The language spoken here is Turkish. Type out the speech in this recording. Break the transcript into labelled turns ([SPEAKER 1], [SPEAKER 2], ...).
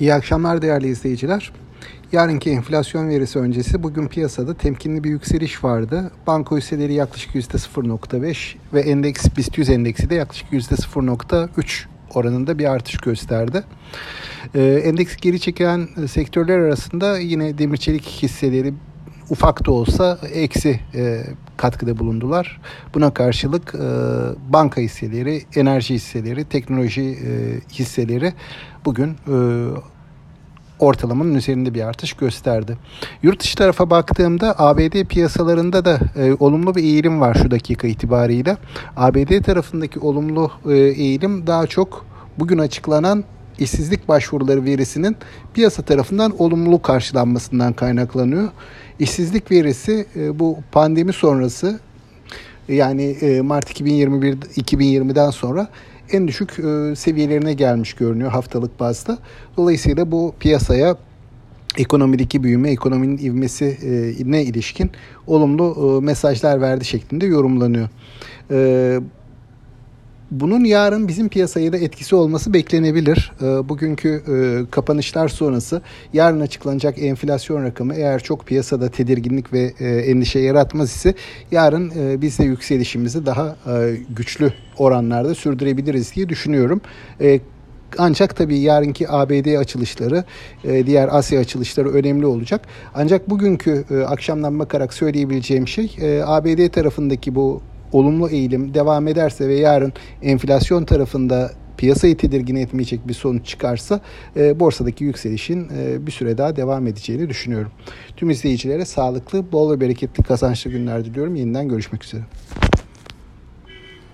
[SPEAKER 1] İyi akşamlar değerli izleyiciler. Yarınki enflasyon verisi öncesi bugün piyasada temkinli bir yükseliş vardı. Banka hisseleri yaklaşık %0.5 ve endeks BIST 100 endeksi de yaklaşık %0.3 oranında bir artış gösterdi. Ee, endeks geri çeken sektörler arasında yine demir çelik hisseleri ufak da olsa eksi e, katkıda bulundular. Buna karşılık e, banka hisseleri, enerji hisseleri, teknoloji e, hisseleri bugün e, ortalamanın üzerinde bir artış gösterdi. Yurt dışı tarafa baktığımda ABD piyasalarında da e, olumlu bir eğilim var şu dakika itibariyle. ABD tarafındaki olumlu e, eğilim daha çok bugün açıklanan işsizlik başvuruları verisinin piyasa tarafından olumlu karşılanmasından kaynaklanıyor. İşsizlik verisi e, bu pandemi sonrası yani e, Mart 2021 2020'den sonra en düşük e, seviyelerine gelmiş görünüyor haftalık bazda. Dolayısıyla bu piyasaya ekonomideki büyüme, ekonominin ivmesine ilişkin olumlu mesajlar verdi şeklinde yorumlanıyor. Bunun yarın bizim piyasaya da etkisi olması beklenebilir. Ee, bugünkü e, kapanışlar sonrası yarın açıklanacak enflasyon rakamı eğer çok piyasada tedirginlik ve e, endişe yaratmaz ise yarın e, biz de yükselişimizi daha güçlü oranlarda sürdürebiliriz diye düşünüyorum. Ancak tabii yarınki ABD açılışları, diğer Asya açılışları önemli olacak. Ancak bugünkü akşamdan bakarak söyleyebileceğim şey ABD tarafındaki bu olumlu eğilim devam ederse ve yarın enflasyon tarafında piyasayı tedirgin etmeyecek bir sonuç çıkarsa e, borsadaki yükselişin e, bir süre daha devam edeceğini düşünüyorum. Tüm izleyicilere sağlıklı, bol ve bereketli kazançlı günler diliyorum. Yeniden görüşmek üzere.